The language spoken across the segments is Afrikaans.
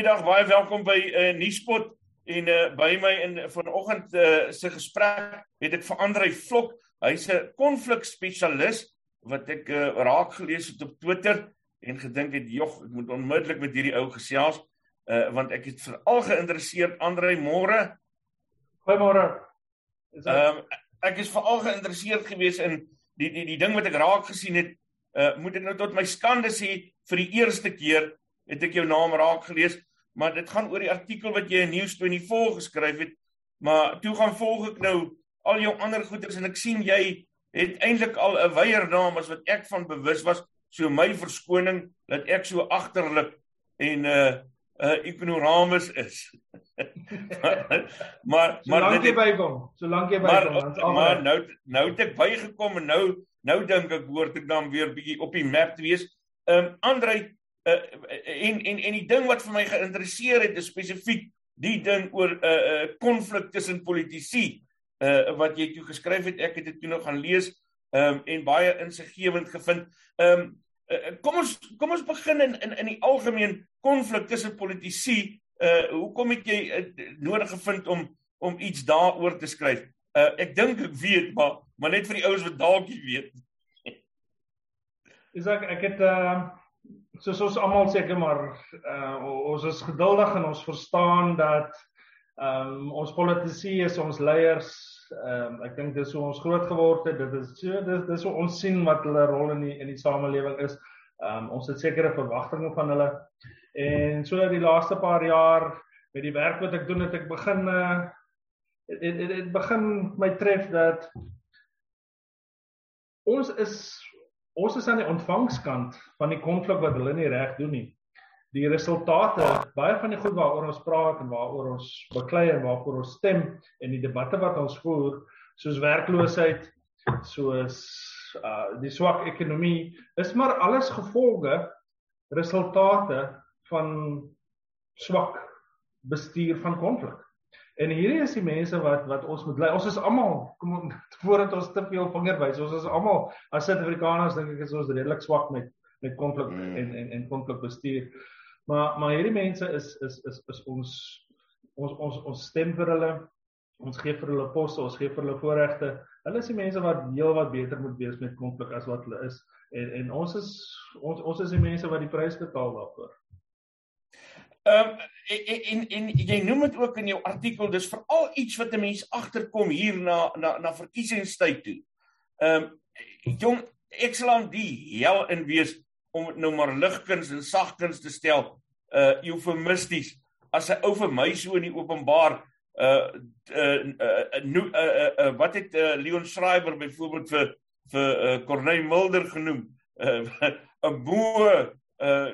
Goeiedag, baie welkom by 'n uh, nuuspot en uh, by my in vanoggend uh, se gesprek het ek vir Andrei Vlok. Hy's 'n konflikspesialis wat ek uh, raak gelees het op Twitter en gedink het, "Jog, ek moet onmiddellik met hierdie ou gesels." Uh, want ek het veral geïnteresseerd Andrei môre. Goeiemôre. Ehm um, ek is veral geïnteresseerd gewees in die die die ding wat ek raak gesien het. Uh, moet ek nou tot my skande sê vir die eerste keer het ek jou naam raak gelees, maar dit gaan oor die artikel wat jy in News24 geskryf het. Maar toe gaan volg ek nou al jou ander goeders en ek sien jy het eintlik al 'n weier naam as wat ek van bewus was. So my verskoning dat ek so agterlik en uh, uh, ignoramus is. maar maar solank jy bykom, solank jy bykom, maar, maar nou nou het ek bygekom en nou nou dink ek hoort ek dan weer bietjie op die map te wees. Ehm um, Andrei uh, en en en die ding wat vir my geïnteresseer het is spesifiek die ding oor 'n uh, eh, 'n uh, konflik tussen politici uh, wat jy toe geskryf het ek het dit toe nog gaan lees um, en baie insiggewend gevind. Ehm um, uh, kom ons kom ons begin in in in die algemeen konflik tussen politici. Uh hoekom het jy uh, nodig gevind om om iets daaroor te skryf? Uh ek dink ek weet maar maar net vir die ouens wat dalk nie weet. Is ek ek het ehm uh soos ons almal seker maar uh, ons is geduldig en ons verstaan dat um, ons politici is ons leiers. Um, ek dink dis hoe ons groot geword het. Dit is so dis dis hoe ons sien wat hulle rol in die in die samelewing is. Um, ons het sekere verwagtinge van hulle. En so die laaste paar jaar met die werk wat ek doen het ek begin uh, dit dit begin my tref dat ons is ons is aan die ontvangskant van die konflik wat hulle nie reg doen nie. Die resultate, baie van die goed waaroor ons praat en waaroor ons beklei en waarvoor ons stem en die debatte wat ons voer, soos werkloosheid, soos uh die swak ekonomie, is maar alles gevolge resultate van swak bestuur van konflik. En hierdie is die mense wat wat ons moet lei. Ons is almal kom voordat ons te veel vinger wys. Ons is almal as Suid-Afrikaners dink ek is ons redelik swak met met konflik mm. en en en konflik bestuur. Maar maar hierdie mense is is is is ons ons ons ons stem vir hulle. Ons gee vir hulle poste, ons gee vir hulle voorregte. Hulle is die mense wat heel wat beter moet wees met konflik as wat hulle is. En en ons is ons ons is die mense wat die prys betaal daarvoor. Ehm um, en, en en jy noem dit ook in jou artikel dis veral iets wat 'n mens agterkom hier na na na verkiesingstyd toe. Ehm um, jong ek sal aan die hel in wees om nou maar ligkuns en sagkuns te stel uh eufemisties as 'n ou vir my so in die openbaar uh uh uh, uh, uh, uh wat het uh, Leon Schreiber byvoorbeeld vir vir uh, Corneille Mulder genoem 'n uh, boe uh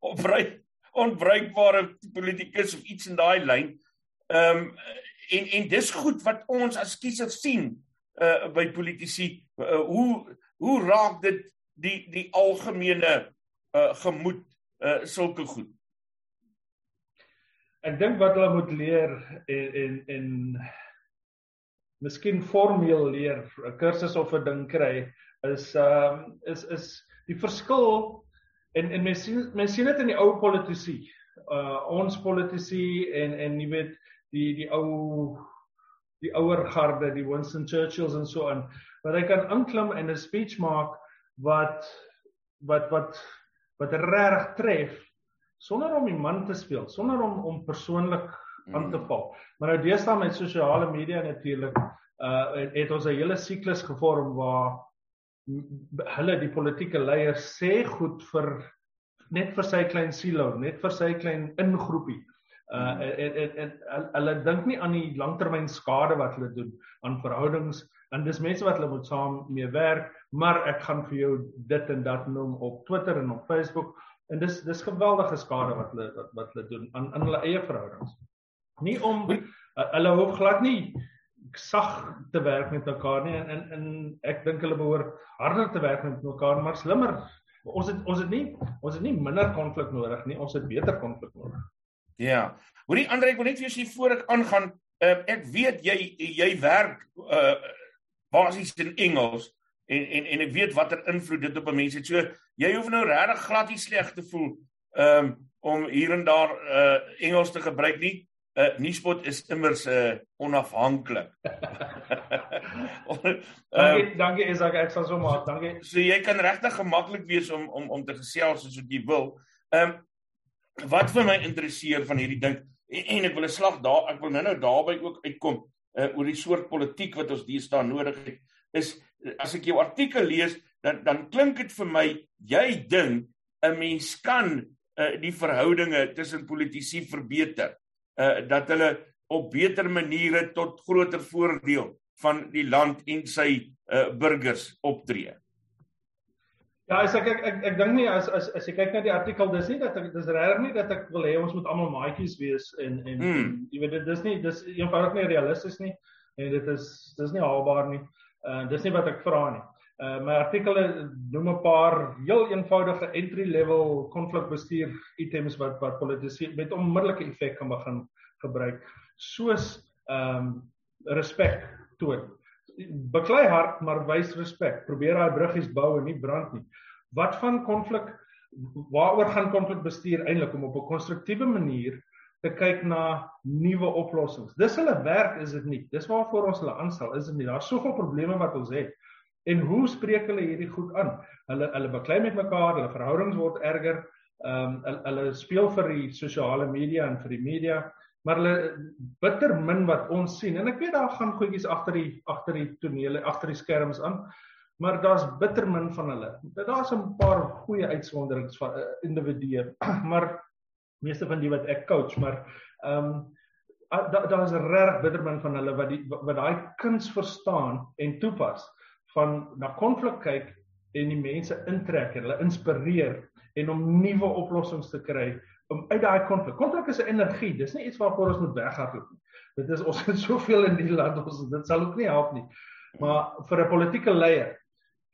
oprei onbruikbare politikus of iets in daai lyn. Ehm um, en en dis goed wat ons as kiesers sien uh by politici uh, hoe hoe raak dit die die algemene uh gemoed uh sulke goed. Ek dink wat hulle moet leer en en en miskien formeel leer 'n kursus of 'n ding kry is ehm um, is is die verskil En en mens sien mens sien dit in die ou politici. Uh ons politici en en jy weet die die ou die ouer garde, die Winston Churchills en so aan, wat hy kan inklim en 'n speech maak wat wat wat wat regtig tref sonder om die man te speel, sonder om om persoonlik aan te val. Maar nou deesdae met sosiale media natuurlik uh het ons 'n hele siklus gevorm waar hulle die politieke leiers sê goed vir net vir sy klein silo, net vir sy klein ingroepie. Uh en en hulle dink nie aan die langtermyn skade wat hulle doen aan verhoudings en dis mense wat hulle moet saam mee werk, maar ek gaan vir jou dit en dat noem op Twitter en op Facebook en dis dis geweldige skade wat hulle wat, wat hulle doen aan aan hulle eie verhoudings. Nie om uh, hulle hoef glad nie sag te werk met mekaar nie en en, en ek dink hulle behoort harder te werk met mekaar maar slimmer. Ons het ons het nie ons het nie minder konflik nodig nie, ons het beter konflik nodig. Ja. Hoorie Andre, ek wil net vir jou sê voor ek aangaan, uh, ek weet jy jy werk uh basies in Engels en en en ek weet watter invloed dit op 'n mens het. So jy hoef nou regtig glad nie sleg te voel um om hier en daar uh Engels te gebruik nie. Uh Nuuspot is immers uh onafhanklik. dankie, dankie Isak, ek sal so maak. Dankie. So jy kan regtig gemaklik wees om om om te gesels soos wat jy wil. Ehm um, wat vir my interesseer van hierdie ding en, en ek wil 'n slag daar ek wil nou-nou daarby ook uitkom uh oor die soort politiek wat ons deesdae nodig het is as ek jou artikel lees dan dan klink dit vir my jy dink 'n mens kan uh, die verhoudinge tussen politici verbeter uh dat hulle op beter maniere tot groter voordeel van die land en sy uh burgers optree. Ja, as ek ek ek, ek dink nie as as as jy kyk na die artikel dis nie dat ek dis regtig nie dat ek wil hê ons moet almal maatjies wees en en mm. jy weet dit dis nie dis eenvoudig nie realisties nie en dit is dis nie haalbaar nie. Uh dis nie wat ek vra nie. Uh my artikel noem 'n paar heel eenvoudige entry level konflikbestuur items wat wat politici met onmiddellike effek kan begin gebruik soos ehm um, respek toon beklei hard maar wys respek. Probeer daai bruggies bou en nie brand nie. Wat van konflik waaroor gaan konflik bestuur eintlik om op 'n konstruktiewe manier te kyk na nuwe oplossings. Dis hulle werk is dit nie. Dis waarvoor ons hulle aanstel, is dit nie. Daar's soveel probleme wat ons het. En hoe spreek hulle hierdie goed aan? Hulle hulle beklei met mekaar, hulle verhoudings word erger. Ehm um, hulle, hulle speel vir die sosiale media en vir die media maar hulle bitter min wat ons sien en ek weet daar gaan goedjies agter die agter die tonele agter die skerms aan maar daar's bitter min van hulle daar's 'n paar goeie uitsonderings van uh, individue maar meeste van die wat ek coach maar ehm um, daar's da reg bitter min van hulle wat die wat daai kuns verstaan en toepas van na konflik kyk en die mense intrek en hulle inspireer en om nuwe oplossings te kry om uit daai konflik. Konflik is 'n energie. Dis nie iets waarvoor ons moet weghardloop nie. Dit is ons het soveel in die land ons dit sal ook nie help nie. Maar vir 'n politieke leier,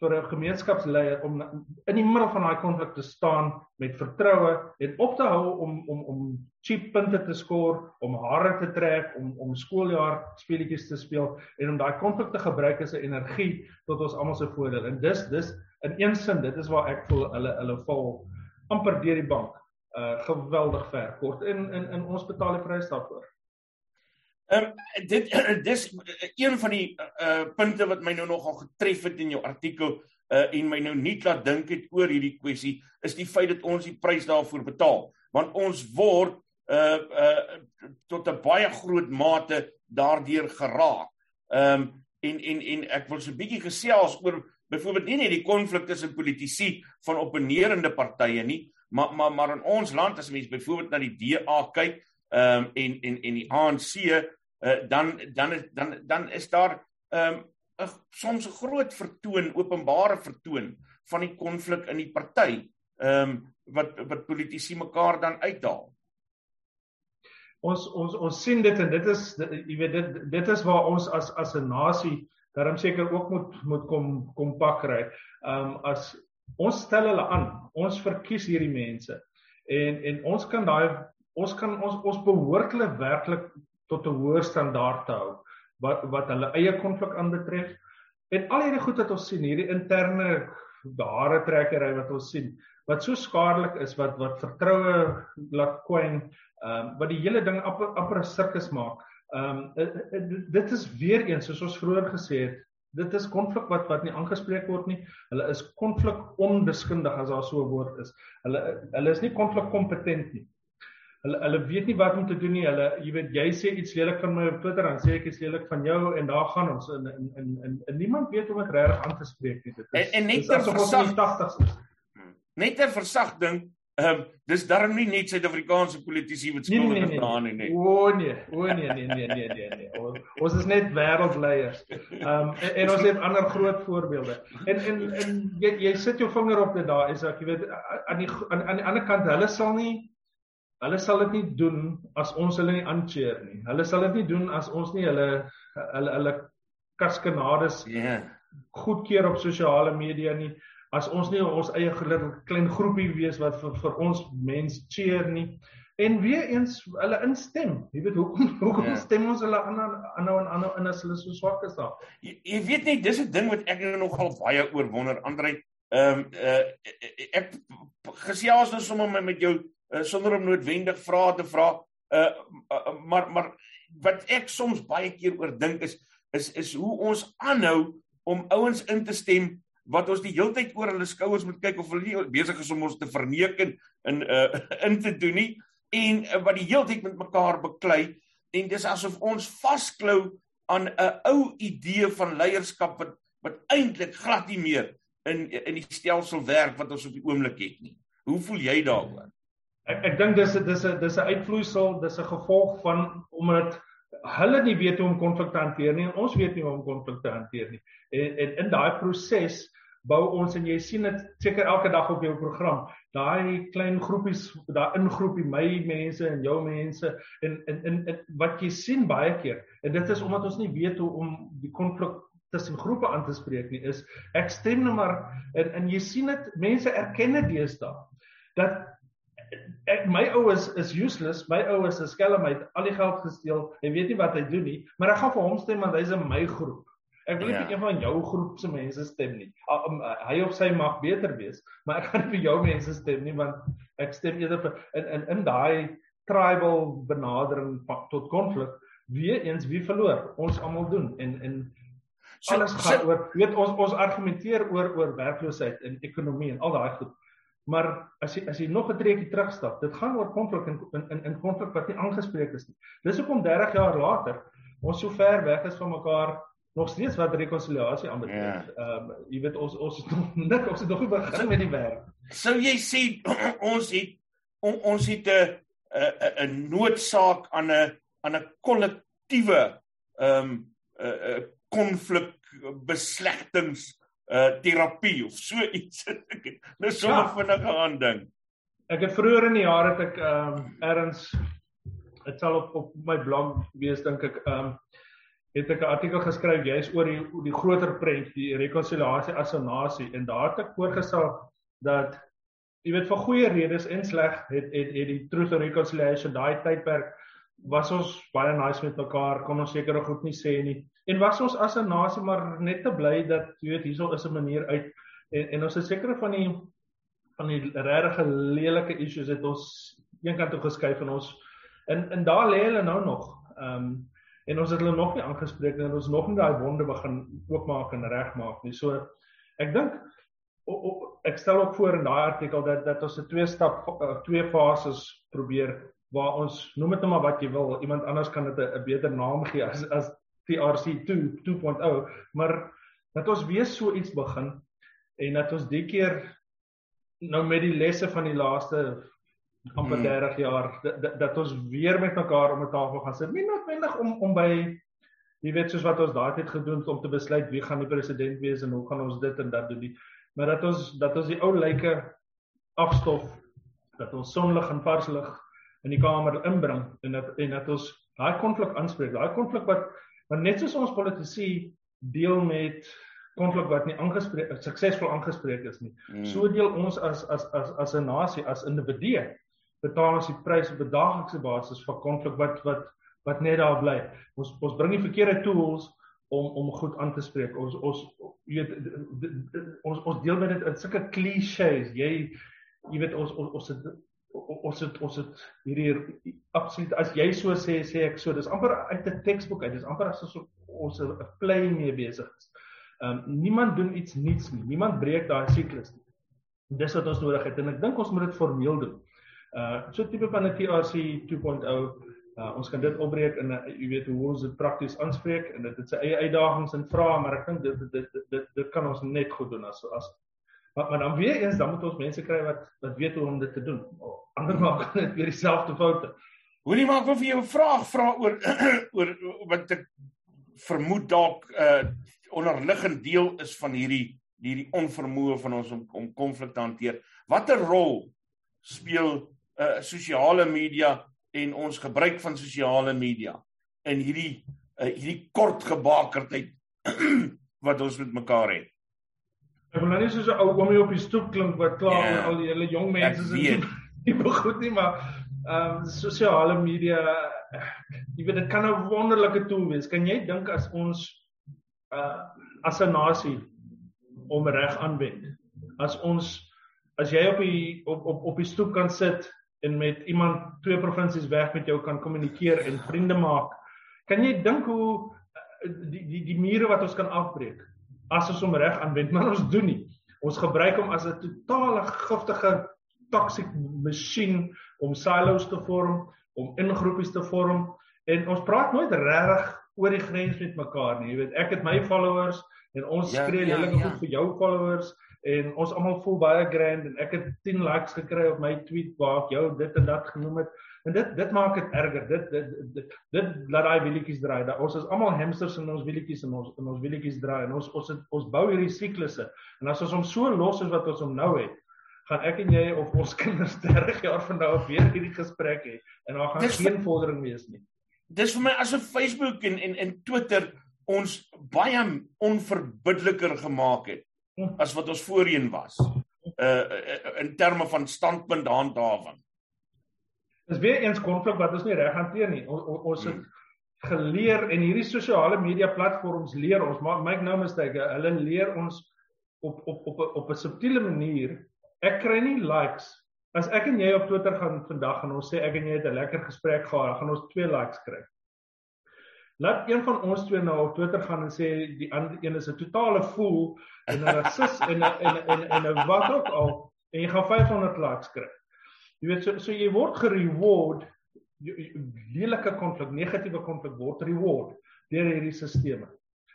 vir 'n gemeenskapsleier om in die middel van daai konflik te staan met vertroue en op te hou om om om cheap punte te skoor, om hare te trek, om om skooljaar speletjies te speel en om daai konflik te gebruik as 'n energie tot ons almal se voordeel. En dis dis in een sin, dit is waar ek voel hulle hulle val amper deur die bank uh geweldig ver kort en in in ons betaal die prys daarvoor. Ehm um, dit dis een van die uh punte wat my nou nogal getref het in jou artikel uh en my nou nie laat dink het oor hierdie kwessie is die feit dat ons die prys daarvoor betaal want ons word uh uh tot 'n baie groot mate daardeur geraak. Ehm um, en en en ek wil so 'n bietjie gesels oor byvoorbeeld nie net die konflik tussen politici van opponerende partye nie, maar maar maar in ons land as mense byvoorbeeld na die DA kyk ehm um, en en en die ANC uh, dan dan is dan dan is daar ehm um, soms 'n groot vertoon openbare vertoon van die konflik in die party ehm um, wat wat politici mekaar dan uithaal ons ons ons sien dit en dit is jy weet dit dit is waar ons as as 'n nasie daarom seker ook moet moet kom kom pak kry. Ehm um, as ons stel hulle aan. Ons verkies hierdie mense. En en ons kan daai ons kan ons ons behoort hulle werklik tot 'n hoër standaard te hou wat wat hulle eie konflik aanbetref. En al hierdie goed wat ons sien, hierdie interne dare trekkery wat ons sien, wat so skadelik is wat wat vertroue laat kwyn, ehm um, wat die hele ding amper amper 'n sirkus maak. Ehm um, dit is weer eens soos ons vroeër gesê het, dit is konflik wat wat nie aangespreek word nie. Hulle is konflik onbeskundig as daar so 'n woord is. Hulle hulle is nie konflik kompetent nie. Hulle hulle weet nie wat om te doen nie. Hulle jy weet jy sê iets lelik van my op Twitter dan sê ek iets lelik van jou en daar gaan ons in in in in, in niemand weet hoe om dit regtig aan te spreek nie. Dit is En, en net ter versagting. Net ter versagting Ehm um, dis darm nie net Suid-Afrikaanse politici wat nee, skuldig nee, nee, nee, nee. nie. O nee, o nee nee nee nee nee nee. O, ons is net wêreldleiers. Ehm um, en, en ons het ander groot voorbeelde. En en en jy jy sit jou vinger op dit daar is ek jy weet aan die aan, aan die ander kant hulle sal nie hulle sal dit nie doen as ons hulle nie aancheer nie. Hulle sal dit nie doen as ons nie hulle hulle hulle kaskanades ja yeah. goedkeur op sosiale media nie as ons nie ons eie klein groepie wees wat vir, vir ons mens cheer nie en weer eens hulle instem jy weet hoekom hoekom ja. stem ons hulle aan aan nou en aan nou in as hulle so swak is daar jy, jy weet net dis 'n ding wat ek nou nogal baie oor wonder Andre ehm um, uh, ek gesels nou sommer met jou uh, sonder om noodwendig vrae te vra. Uh, uh maar maar wat ek soms baie keer oor dink is is is hoe ons aanhou om ouens in te stem wat ons die hele tyd oor hulle skouers moet kyk of hulle nie besig is om ons te verneek en in uh in te doen nie en uh, wat die hele tyd met mekaar beklei en dis asof ons vasklou aan 'n ou idee van leierskap wat wat eintlik glad nie meer in in die stelsel werk wat ons op die oomblik het nie. Hoe voel jy daaroor? Ek ek dink dis dis 'n dis 'n uitvloeisel, dis 'n gevolg van omdat hulle nie weet hoe om konflik te hanteer nie en ons weet nie hoe om konflik te hanteer nie. En, en in daai proses bou ons en jy sien dit seker elke dag op jou program daai klein groepies daai ingroepie my mense en jou mense en in in wat jy sien baie keer en dit is omdat ons nie weet hoe om die konflik tussen groepe aan te spreek nie is ek stem nou maar en, en jy sien dit mense erken dit deesdae dat ek my oues is useless my oues is skelm hy het al die geld gesteel hy weet nie wat hy doen nie maar ek gaan vir hom stem want hy's in my groep Ek wil nie ja. vir een van jou groep se mense stem nie. Um, hy of sy mag beter wees, maar ek gaan nie vir jou mense stem nie want ek stem eerder vir in in in daai tribal benadering tot konflik. Wie eens wie verloor? Ons almal doen en en alles so, gaan so, oor weet ons ons argumenteer oor oor werkloosheid en ekonomie en al daai goed. Maar as jy as jy nog 'n treukie terugstap, dit gaan oor konflik in in in konflik wat nie aangespreek is nie. Dis hoekom 30 jaar later ons so ver weg is van mekaar nog steeds wat rekonsiliasie aanbetref. Ja. Ehm ja. um, jy weet ons ons het nog nik ons het nog nie begin met die werk. Sou jy sê ons het on, ons het 'n 'n 'n noodsaak aan 'n aan 'n kollektiewe ehm um, 'n konflik beslegtings uh terapie of so iets. nou sommer ja. vinnig aan ding. Ek het vroeër in die jaar het ek ehm um, erns dit sal op op my blog wees dink ek ehm um, het ek 'n artikel geskryf juis oor die die groter prent, die rekonsiliasie as 'n nasie en daar het ek voorgestel dat jy weet vir goeie redes en sleg het het het die truth and reconciliation daai tydperk was ons baie nice met mekaar, kon ons sekere goed nie sê nie. En was ons as 'n nasie maar net te bly dat jy weet hierso is 'n manier uit en en ons het sekere van die van die regtig lelike issues het ons eenkant toe geskuif en ons in in daar lê hulle nou nog. Ehm um, en ons het hulle nog nie aangespreek nie en ons nog nie daai wonde begin oopmaak en regmaak nie. So ek dink ek stel ook voor in daai artikel dat dat ons 'n twee stap eh, twee fases probeer waar ons noem dit net nou maar wat jy wil. Iemand anders kan dit 'n beter naam gee as as TRC 2 2.0, maar dat ons weer so iets begin en dat ons die keer nou met die lesse van die laaste amper 30 hmm. jaar dat, dat ons weer met mekaar om 'n tafel gaan sit. Nie noodwendig om om by jy weet soos wat ons daai tyd gedoen het om te besluit wie gaan die president wees en hoe gaan ons dit en dat doen nie. Maar dat ons dat ons die ou lyke afstof dat ons sonlig en vars lig in die kamer inbring en dat en dat ons daai konflik aanspreek. Daai konflik wat want net soos ons politici deel met konflik wat nie aangespreek suksesvol aangespreek is nie. Mm. So deel ons as as as as 'n nasie, as individue betaal ons die prys op 'n daaglikse basis vir konflik wat wat wat net daar bly. Ons ons bring die verkeerde tools om om goed aan te spreek. Ons ons weet ons ons deel met dit in sulke klisjées. Jy jy weet ons ons ons ons het ons het hierdie absoluut as jy so sê sê ek so dis amper uit 'n teksboek uit. Dis amper asof ons 'n play mee besig is. Ehm um, niemand doen iets niets nie. Niemand breek daai siklus nie. Dis wat ons nodig het en ek dink ons moet dit formeel doen. Uh so tipe van 'n TRC 2.0 uh ons kan dit opbreek in 'n jy weet hoe ons dit prakties aanspreek en dit het sy eie uitdagings en vrae maar ek dink dit dit dit dit dit kan ons net goed doen as as maar, maar dan weer eens dan moet ons mense kry wat wat weet hoe om dit te doen. Ander maak net weer dieselfde foute. Hoorie maar ek wil vir jou 'n vraag vra oor oor wat ek vermoed dalk 'n uh, onderliggend deel is van hierdie hierdie onvermoë van ons om om konflik te hanteer. Watter rol speel uh sosiale media en ons gebruik van sosiale media in hierdie uh, hierdie kort gebakerdheid wat ons met mekaar het. Ek wil nou nie soos 'n ou oomie op die stoep klink wat klaar yeah, ja. al die hele jong mense is nie, nie goed nie, maar ehm um, sosiale media jy weet dit kan 'n wonderlike tool wees. Kan jy dink as ons uh as 'n nasie om reg aanwend? As ons as jy op die op op op die stoep kan sit en met iemand twee provinsies weg met jou kan kommunikeer en vriende maak. Kan jy dink hoe eh, die die die mure wat ons kan afbreek as ons hom reg aanwend, maar ons doen nie. Ons gebruik hom as 'n totale giftige toxic masjien om silos te vorm, om ingroepies te vorm en ons praat nooit regtig oor die grens met mekaar nie. Jy weet, ek het my followers en ons ja, skree ja, hele ja. goed vir jou followers en ons almal voel baie grand en ek het 10 likes gekry op my tweet waar ek jou dit en dat genoem het. En dit dit maak dit erger. Dit dit dit, dit laat daai wielietjies draai. Da, ons is almal hamsters in ons wielietjies en ons in ons wielietjies draai en ons ons het, ons bou hierdie siklusse. En as ons hom so los as wat ons hom nou het, gaan ek en jy of ons kinders 30 jaar van nou af weer hierdie gesprek hê en daar gaan dis geen vordering wees nie. Dis vir my asof Facebook en en en Twitter ons baie onverbiddeliker gemaak het as wat ons voorheen was. Uh in terme van standpunt handhawing. Dis weer eens konflik wat ons nie reg hanteer nie. Ons ons het geleer en hierdie sosiale media platforms leer ons maak make no mistake, hulle leer ons op op op op 'n subtiele manier. Ek kry nie likes as ek en jy op Twitter gaan vandag en ons sê ek en jy het 'n lekker gesprek gehad, gaan ons 2 likes kry. Laat een van ons twee nou op Twitter gaan en sê die ander een is 'n totale fool en 'n rasis en 'n en en en 'n wat ook al en jy gaan 500 likes kry. Jy weet so so jy word gereward lelike konflik, negatiewe konflik word reward deur hierdie stelsels.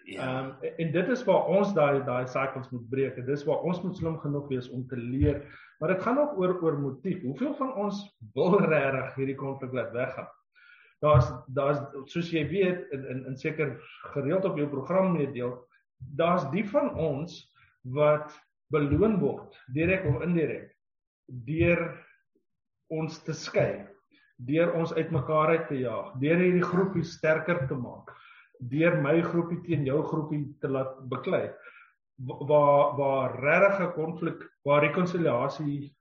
Ja. Ehm um, en dit is waar ons daai daai cycles moet breek. Dit is waar ons moet slim genoeg wees om te leer, maar dit gaan ook oor oor motief. Hoeveel van ons wil regtig hierdie konflik laat weggaan? Daar's daar's soos jy weet in in, in seker gereeld op jou program meedeel, daar's die van ons wat beloon word direk of indirek deur ons te skei, deur ons uitmekaar uit te jaag, deur hierdie groepie sterker te maak, deur my groepie teen jou groepie te laat beklei waar waar regte konflik, waar rekonsiliasie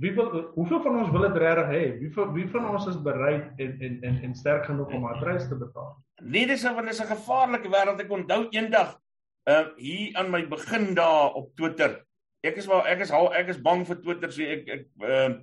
wie wil hoeveel van ons wil dit regtig hê? Wie van wie van ons is bereid en en en en sterk genoeg om haar prys te betaal? Nee, dis want dit is 'n gevaarlike wêreld. Ek onthou eendag uh hier aan my begin daar op Twitter. Ek is maar ek is al ek is bang vir Twitter so ek ek uh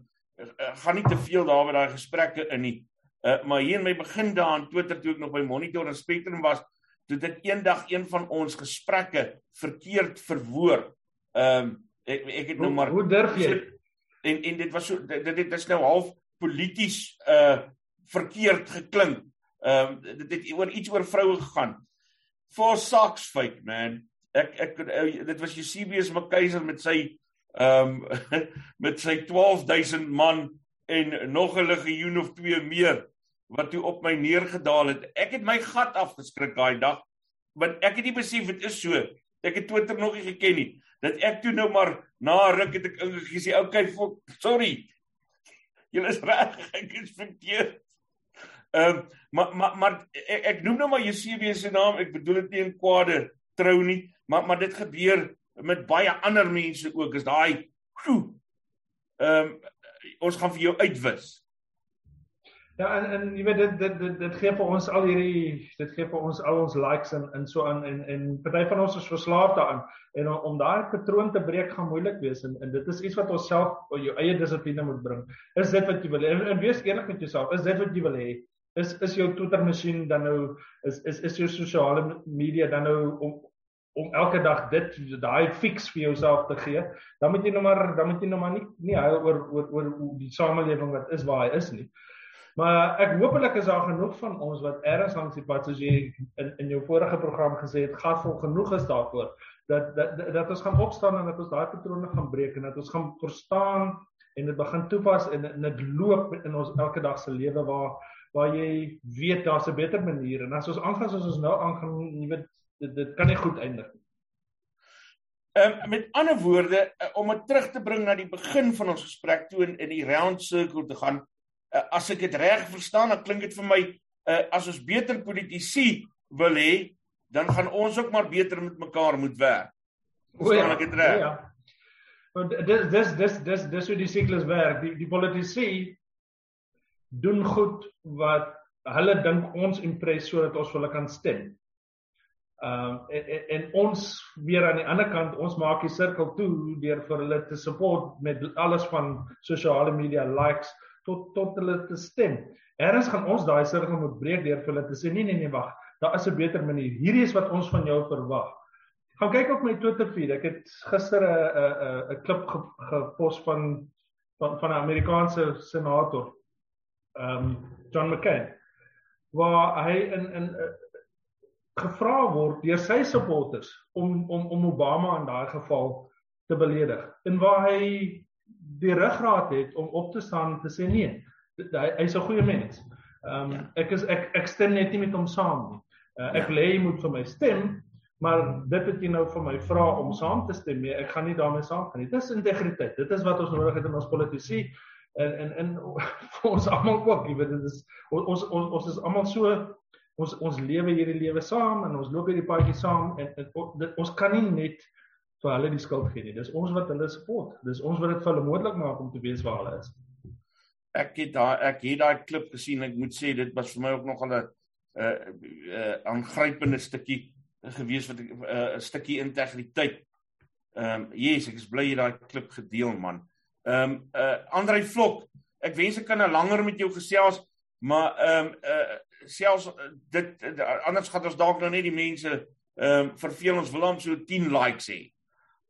gaan nie te veel daar met daai gesprekke in nie. Uh maar hier in my begin daar aan Twitter toe ek nog by Monitor en Spectrum was, toe dit eendag een van ons gesprekke verkeerd verwoord. Ehm um, ek ek het nou maar Hoe durf jy? So, en en dit was so dit dit is nou half polities uh verkeerd geklink. Ehm uh, dit het oor iets oor vroue gegaan. For socks fake man. Ek ek uh, dit was Eusebius McKaiser met sy ehm um, met sy 12000 man en nog 'n legioen of twee meer wat toe op my neergedaal het. Ek het my gat afgeskrik daai dag want ek het nie besef dit is so. Ek het Twitter nog nie geken nie dat ek toe nou maar na ruk het ek ingesê okay sorry. Julle is reg ek is verkeerd. Ehm um, maar maar maar ek, ek noem nou maar Jesebius se naam ek bedoel dit nie in kwade trou nie maar maar dit gebeur met baie ander mense ook is daai ehm um, ons gaan vir jou uitwis Ja en en jy weet dit dit dit dit gee vir ons al hierdie dit gee vir ons al ons likes en en so aan en en party van ons is verslaaf daaraan en om, om daai patroon te breek gaan moeilik wees en en dit is iets wat ons self jou eie dissipline moet bring. Is dit wat jy wil? En, en wees eerlik met jouself. Is dit wat jy wil hê? Is is jou Twitter masjien dan nou is is is jou sosiale media dan nou om om elke dag dit daai fix vir jouself te gee, dan moet jy nou maar dan moet jy nou maar nie nie huil oor oor oor die samelewing wat is waar hy is nie. Maar ek hoopelik is daar genoeg van ons wat erns langs die pad soos jy in in jou vorige program gesê het, gasvol genoeg is daarvoor dat dat dat ons gaan opstaan en dat ons daai patrone gaan breek en dat ons gaan verstaan en dit begin toepas en dit loop in ons elke dag se lewe waar waar jy weet daar's 'n beter manier en as ons aangaan soos ons nou aangaan, jy weet dit dit kan nie goed eindig nie. Ehm um, met ander woorde uh, om dit terug te bring na die begin van ons gesprek toe in die round circle te gaan uh, as ek dit reg verstaan, dan klink dit vir my uh, as ons beter politici wil hê, dan gaan ons ook maar beter met mekaar moet werk. Verstaan ja, ek dit reg? Ja. Want dis dis dis dis dis hoe die siklus werk. Die die politici doen goed wat hulle dink ons impres sodat ons hulle kan stem. Ehm um, en, en, en ons weer aan die ander kant, ons maak die sirkel toe deur vir hulle te support met alles van sosiale media likes tot tot hulle te stem. Eerens gaan ons daai sirkel moet breek deur vir hulle te sê nee nee nee wag, daar is 'n beter manier. Hierdie is wat ons van jou verwag. Gaan kyk op my Twitter feed. Ek het gister 'n 'n 'n klip gepos van van van 'n Amerikaanse senator, ehm um, John McCain, waar hy in in uh, gevra word deur sy supporters om om om Obama in daai geval te beledig. En waar hy die ruggraat het om op te staan en te sê nee, hy hy's 'n goeie mens. Ehm um, ja. ek is ek ek stem net nie met hom saam nie. Uh, ek ja. lê jy moet vir my stem, maar dit het jy nou vir my vra om saam te stem mee. Ek gaan nie daarmee saamgaan nie. Dis integriteit. Dit is wat ons nodig het in ons politici en en en vir ons almal ook, jy weet dit is ons ons ons is almal so ons ons lewe hierdie lewe saam en ons loop hierdie paadjie saam en, en, en dit, ons kan nie net vir hulle die skuld gee nie. Dis ons wat hulle support. Dis ons wat dit vir hulle moontlik maak om te weet waar hulle is. Ek het daai ek het daai klip gesien. Ek moet sê dit was vir my ook nog 'n 'n 'n aangrypende stukkie gewees wat 'n uh, stukkie integriteit. Ehm um, yes, ek is bly jy daai klip gedeel man. Ehm um, uh Andrei Vlok, ek wens ek kan nou langer met jou gesels, maar ehm um, uh selfs dit anders gaan ons dalk nou net die mense ehm um, verveel ons wil hom so 10 likes hê.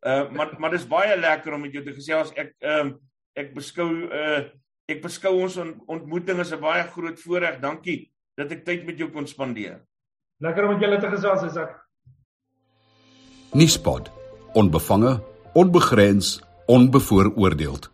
Uh maar maar dis baie lekker om met jou te gesels. Ek ehm um, ek beskou uh ek beskou ons ontmoeting as 'n baie groot voorreg. Dankie dat ek tyd met jou kon spandeer. Lekker om met julle te gesels, Isak. Nuuspot. Onbevange, onbegrens, onbevooroordeeld.